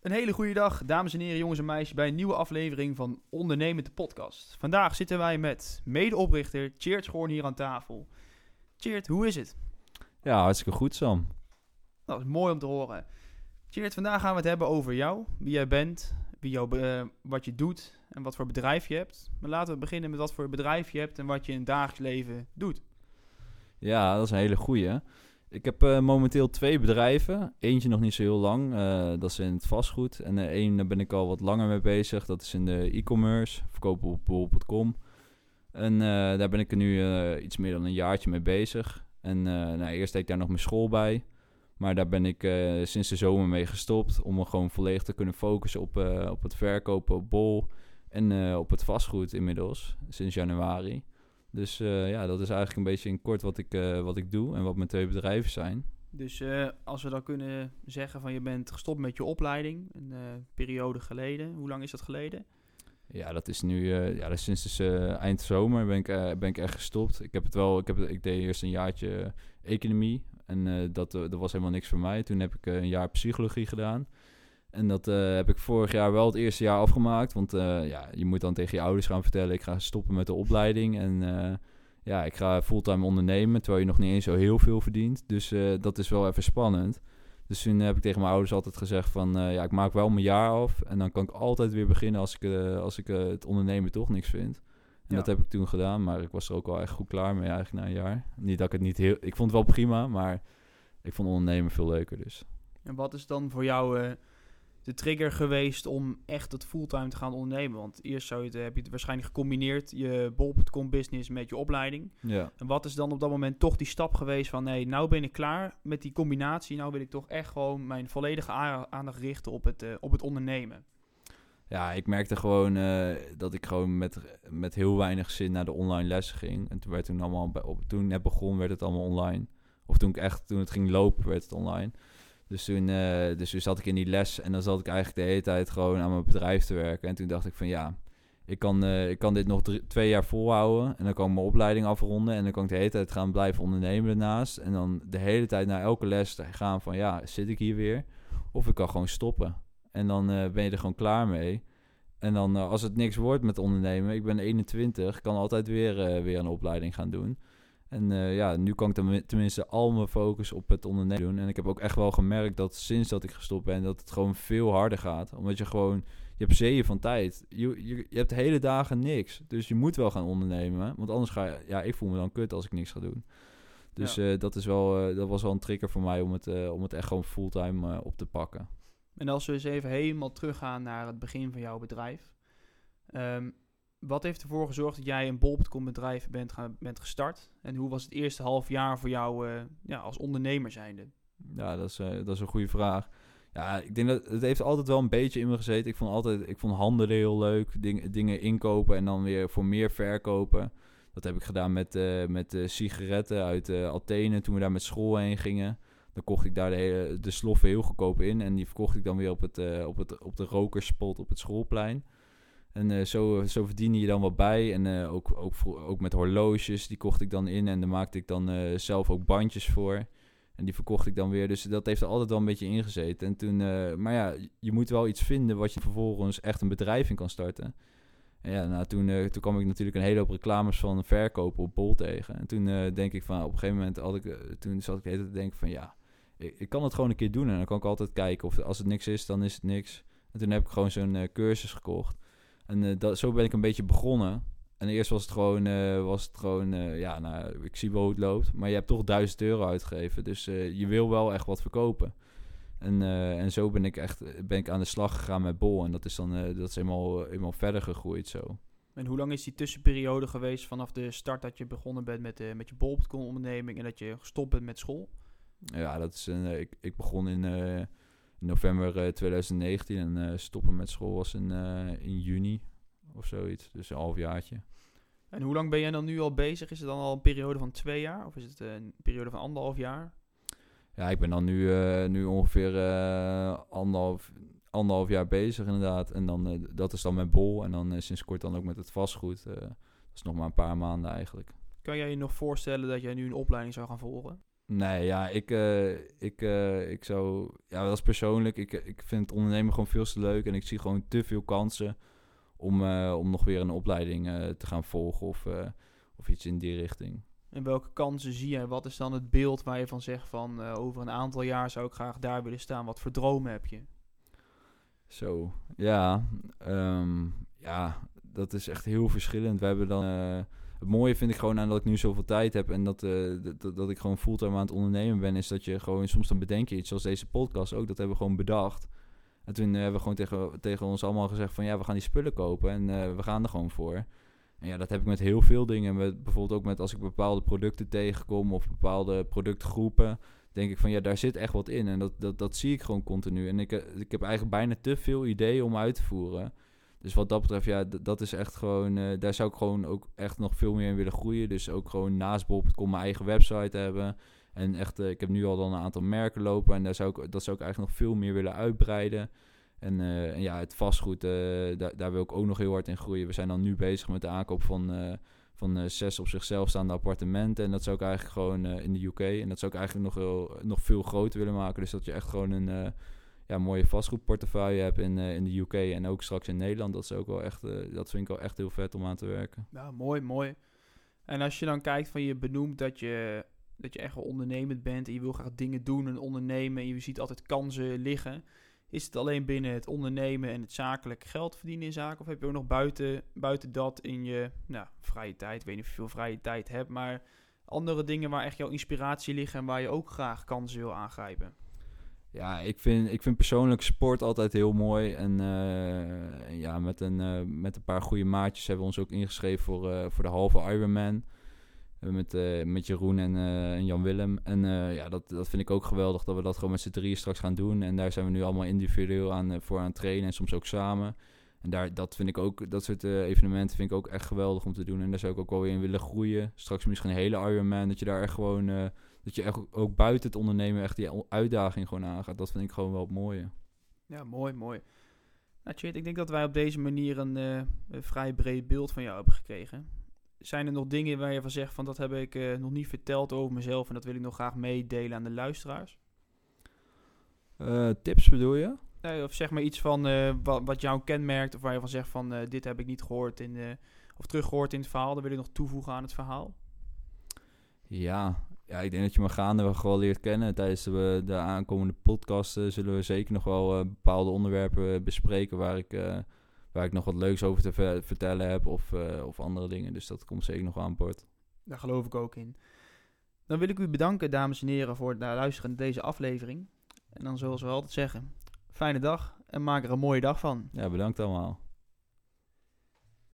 Een hele goede dag, dames en heren, jongens en meisjes, bij een nieuwe aflevering van Ondernemend de Podcast. Vandaag zitten wij met medeoprichter Cheert Schoorn hier aan tafel. Cheert, hoe is het? Ja, hartstikke goed, Sam. Dat is mooi om te horen. Cheert, vandaag gaan we het hebben over jou, wie jij bent, wie jou, eh, wat je doet en wat voor bedrijf je hebt. Maar laten we beginnen met wat voor bedrijf je hebt en wat je in het dagelijks leven doet. Ja, dat is een hele goeie. Ik heb eh, momenteel twee bedrijven. Eentje nog niet zo heel lang. eh, dat is in het vastgoed. En uh, één, daar ben ik al wat langer mee bezig. Dat is in de e-commerce. Verkopen op bol.com. En daar ben ik er nu iets meer dan een jaartje mee bezig. En nou, eerst deed ik daar nog mijn school bij. Maar daar ben ik sinds de zomer mee gestopt. Om me gewoon volledig te kunnen focussen op, op het verkopen op bol. En op het vastgoed inmiddels. Sinds januari. Dus eh, ja, dat is eigenlijk een beetje in kort wat ik, eh, wat ik doe en wat mijn twee bedrijven zijn. Dus eh, als we dan kunnen zeggen van je bent gestopt met je opleiding, een periode geleden. Hoe lang is dat geleden? Ja, dat is nu, ja, sinds dus, eind zomer ben ik, ben ik echt gestopt. Ik heb het wel, ik, heb, ik deed eerst een jaartje economie en dat, dat was helemaal niks voor mij. Toen heb ik een jaar psychologie gedaan. En dat eh, heb ik vorig jaar wel het eerste jaar afgemaakt. Want eh, ja, je moet dan tegen je ouders gaan vertellen... ik ga stoppen met de opleiding. En eh, ja, ik ga fulltime ondernemen... terwijl je nog niet eens zo heel veel verdient. Dus dat is wel even spannend. Dus toen heb ik tegen mijn ouders altijd gezegd van... ja, ik maak wel mijn jaar af... en dan kan ik altijd weer beginnen als ik, als ik het ondernemen toch niks vind. En Ja. dat heb ik toen gedaan, maar ik was er ook wel echt goed klaar mee eigenlijk na een jaar. Niet dat ik het niet heel... Ik vond het wel prima, maar ik vond ondernemen veel leuker dus. En wat is dan voor jou de trigger geweest om echt het fulltime te gaan ondernemen? Want eerst zou je het, heb je het waarschijnlijk gecombineerd, je bol.com business met je opleiding. Ja. En wat is dan op dat moment toch die stap geweest van... nee, nou ben ik klaar met die combinatie. Nou wil ik toch echt gewoon mijn volledige aandacht richten op het, eh, op het ondernemen. Ja, ik merkte gewoon eh, dat ik gewoon met, met heel weinig zin naar de online lessen ging. En toen werd toen allemaal, bij- op, toen net begon, werd het allemaal online. Of toen ik echt, toen het ging lopen, werd het online. Dus toen, eh, dus toen zat ik in die les en dan zat ik eigenlijk de hele tijd gewoon aan mijn bedrijf te werken. En toen dacht ik van ja, ik kan, eh, ik kan dit nog twee jaar volhouden. En dan kan ik mijn opleiding afronden. En dan kan ik de hele tijd gaan blijven ondernemen daarnaast. En dan de hele tijd naar elke les gaan van ja, zit ik hier weer? Of ik kan gewoon stoppen. En dan eh, ben je er gewoon klaar mee. En dan als het niks wordt met ondernemen, ik ben 21, ik kan altijd weer, weer een opleiding gaan doen. En eh, ja, nu kan ik tenmi- tenminste al mijn focus op het ondernemen doen. En ik heb ook echt wel gemerkt dat sinds dat ik gestopt ben, dat het gewoon veel harder gaat. Omdat je gewoon, je hebt zeeën van tijd. Je, je, je hebt hele dagen niks. Dus je moet wel gaan ondernemen. Want anders ga je, ja, ik voel me dan kut als ik niks ga doen. Dus Ja. eh, dat, is wel, eh, dat was wel een trigger voor mij om het, om het echt gewoon fulltime op te pakken. En als we eens even helemaal teruggaan naar het begin van jouw bedrijf. Ehm, wat heeft ervoor gezorgd dat jij een bol.com bedrijf bent, gaan, bent gestart? En hoe was het eerste half jaar voor jou eh, ja, als ondernemer zijnde? Ja, dat is, eh, dat is een goede vraag. Ja, ik denk dat het heeft altijd wel een beetje in me gezeten. Ik vond altijd, ik vond handelen heel leuk. Ding, dingen inkopen en dan weer voor meer verkopen. Dat heb ik gedaan met, eh, met sigaretten uit Athene toen we daar met school heen gingen. Dan kocht ik daar de, hele, de sloffen heel goedkoop in. En die verkocht ik dan weer op, het, op, het, op de rokerspot op het schoolplein. En eh, zo, zo verdiende je dan wat bij. En eh, ook, ook, ook met horloges, die kocht ik dan in. En daar maakte ik dan eh, zelf ook bandjes voor. En die verkocht ik dan weer. Dus dat heeft er altijd wel een beetje ingezeten. En toen, maar ja, je moet wel iets vinden wat je vervolgens echt een bedrijf in kan starten. En ja, nou, toen, toen kwam ik natuurlijk een hele hoop reclames van verkopen op Bol tegen. En toen denk ik van, op een gegeven moment had ik, toen zat ik de hele tijd te denken van, ja, ik, ik kan het gewoon een keer doen. En dan kan ik altijd kijken of als het niks is, dan is het niks. En toen heb ik gewoon zo'n cursus gekocht. En eh, dat, zo ben ik een beetje begonnen. En eerst was het gewoon, eh, was het gewoon eh, ja, nou, ik zie wel hoe het loopt. Maar je hebt toch 1000 euro uitgegeven. Dus je wil wel echt wat verkopen. En, en zo ben ik echt ben ik aan de slag gegaan met Bol. En dat is dan dat is eenmaal, eenmaal verder gegroeid zo. En hoe lang is die tussenperiode geweest vanaf de start dat je begonnen bent met, met je bol.com onderneming en dat je gestopt bent met school? Ja, dat is een, ik, ik begon in eh, november eh, 2019 en eh, stoppen met school was in, eh, in juni of zoiets. Dus een halfjaartje. En hoe lang ben jij dan nu al bezig? Is het dan al een periode van twee jaar of is het eh, een periode van anderhalf jaar? Ja, ik ben dan nu, eh, nu ongeveer eh, anderhalf, anderhalf jaar bezig inderdaad. En dan, eh, dat is dan met Bol. En dan eh, sinds kort dan ook met het vastgoed. eh, dat is nog maar een paar maanden eigenlijk. Kan jij je nog voorstellen dat jij nu een opleiding zou gaan volgen? Nee, ja, ik, eh, ik, eh, ik zou... Ja, dat is persoonlijk. Ik, ik vind het ondernemen gewoon veel te leuk. En ik zie gewoon te veel kansen om, eh, om nog weer een opleiding eh, te gaan volgen of, eh, of iets in die richting. En welke kansen zie jij? Wat is dan het beeld waar je van zegt van eh, over een aantal jaar zou ik graag daar willen staan? Wat voor dromen heb je? Zo, ja. ehm, ja, dat is echt heel verschillend. We hebben dan... het mooie vind ik gewoon aan dat ik nu zoveel tijd heb en dat, eh, dat- dat, dat ik gewoon fulltime aan het ondernemen ben, is dat je gewoon soms dan bedenk je iets, zoals deze podcast ook, dat hebben we gewoon bedacht. En toen hebben we gewoon tegen, tegen ons allemaal gezegd van ja, we gaan die spullen kopen en eh, we gaan er gewoon voor. En ja, dat heb ik met heel veel dingen. Met, bijvoorbeeld ook met als ik bepaalde producten tegenkom of bepaalde productgroepen, denk ik van ja, daar zit echt wat in. En dat, dat, dat zie ik gewoon continu. En ik, eh, ik heb eigenlijk bijna te veel ideeën om uit te voeren. Dus wat dat betreft, ja, dat is echt gewoon... eh, daar zou ik gewoon ook echt nog veel meer in willen groeien. Dus ook gewoon naast Bol.com mijn eigen website hebben. En echt, eh, ik heb nu al dan een aantal merken lopen. En daar zou ik, dat zou ik eigenlijk nog veel meer willen uitbreiden. En, eh, ja, het vastgoed, daar, daar wil ik ook nog heel hard in groeien. We zijn dan nu bezig met de aankoop van, van zes op zichzelf staande appartementen. En dat zou ik eigenlijk gewoon in de UK. En dat zou ik eigenlijk nog, heel, nog veel groter willen maken. Dus dat je echt gewoon een... ja, mooie vastgoedportefeuille heb in, eh, in de UK en ook straks in Nederland. Dat is ook wel echt, eh, dat vind ik wel echt heel vet om aan te werken. Ja, mooi, mooi. En als je dan kijkt van je benoemt dat je, dat je echt wel ondernemend bent en je wil graag dingen doen en ondernemen en je ziet altijd kansen liggen. Is het alleen binnen het ondernemen en het zakelijk geld verdienen in zaken? Of heb je ook nog buiten, buiten dat in je nou, vrije tijd, ik weet niet of je veel vrije tijd hebt, maar andere dingen waar echt jouw inspiratie ligt en waar je ook graag kansen wil aangrijpen? Ja, ik vind, ik vind persoonlijk sport altijd heel mooi. En eh, ja, met een, eh, met een paar goede maatjes hebben we ons ook ingeschreven voor, eh, voor de halve Ironman. Met, met Jeroen en, Jan Willem. En ja, dat, dat vind ik ook geweldig dat we dat gewoon met z'n drieën straks gaan doen. En daar zijn we nu allemaal individueel aan, voor aan het trainen en soms ook samen. En daar, dat vind ik ook, dat soort evenementen vind ik ook echt geweldig om te doen. En daar zou ik ook wel weer in willen groeien. Straks misschien een hele Ironman, dat je daar echt gewoon, dat je echt ook buiten het ondernemen echt die uitdaging gewoon aangaat. Dat vind ik gewoon wel het mooie. Ja, mooi, mooi. Nou, ik denk dat wij op deze manier een, eh, een vrij breed beeld van jou hebben gekregen. Zijn er nog dingen waar je van zegt van dat heb ik eh, nog niet verteld over mezelf en dat wil ik nog graag meedelen aan de luisteraars? Eh, tips bedoel je? Nee, of zeg maar iets van wat, wat jou kenmerkt of waar je van zegt van dit heb ik niet gehoord in, of teruggehoord in het verhaal. Dat wil ik nog toevoegen aan het verhaal. Ja, ja, ik denk dat je me gaandeweg wel leert kennen. Tijdens de, de aankomende podcast eh, zullen we zeker nog wel eh, bepaalde onderwerpen eh, bespreken waar ik, waar ik nog wat leuks over te ver- vertellen heb of, of andere dingen. Dus dat komt zeker nog aan boord. Daar geloof ik ook in. Dan wil ik u bedanken, dames en heren, voor het naar luisteren naar deze aflevering. En dan zoals we altijd zeggen, fijne dag en maak er een mooie dag van. Ja, bedankt allemaal.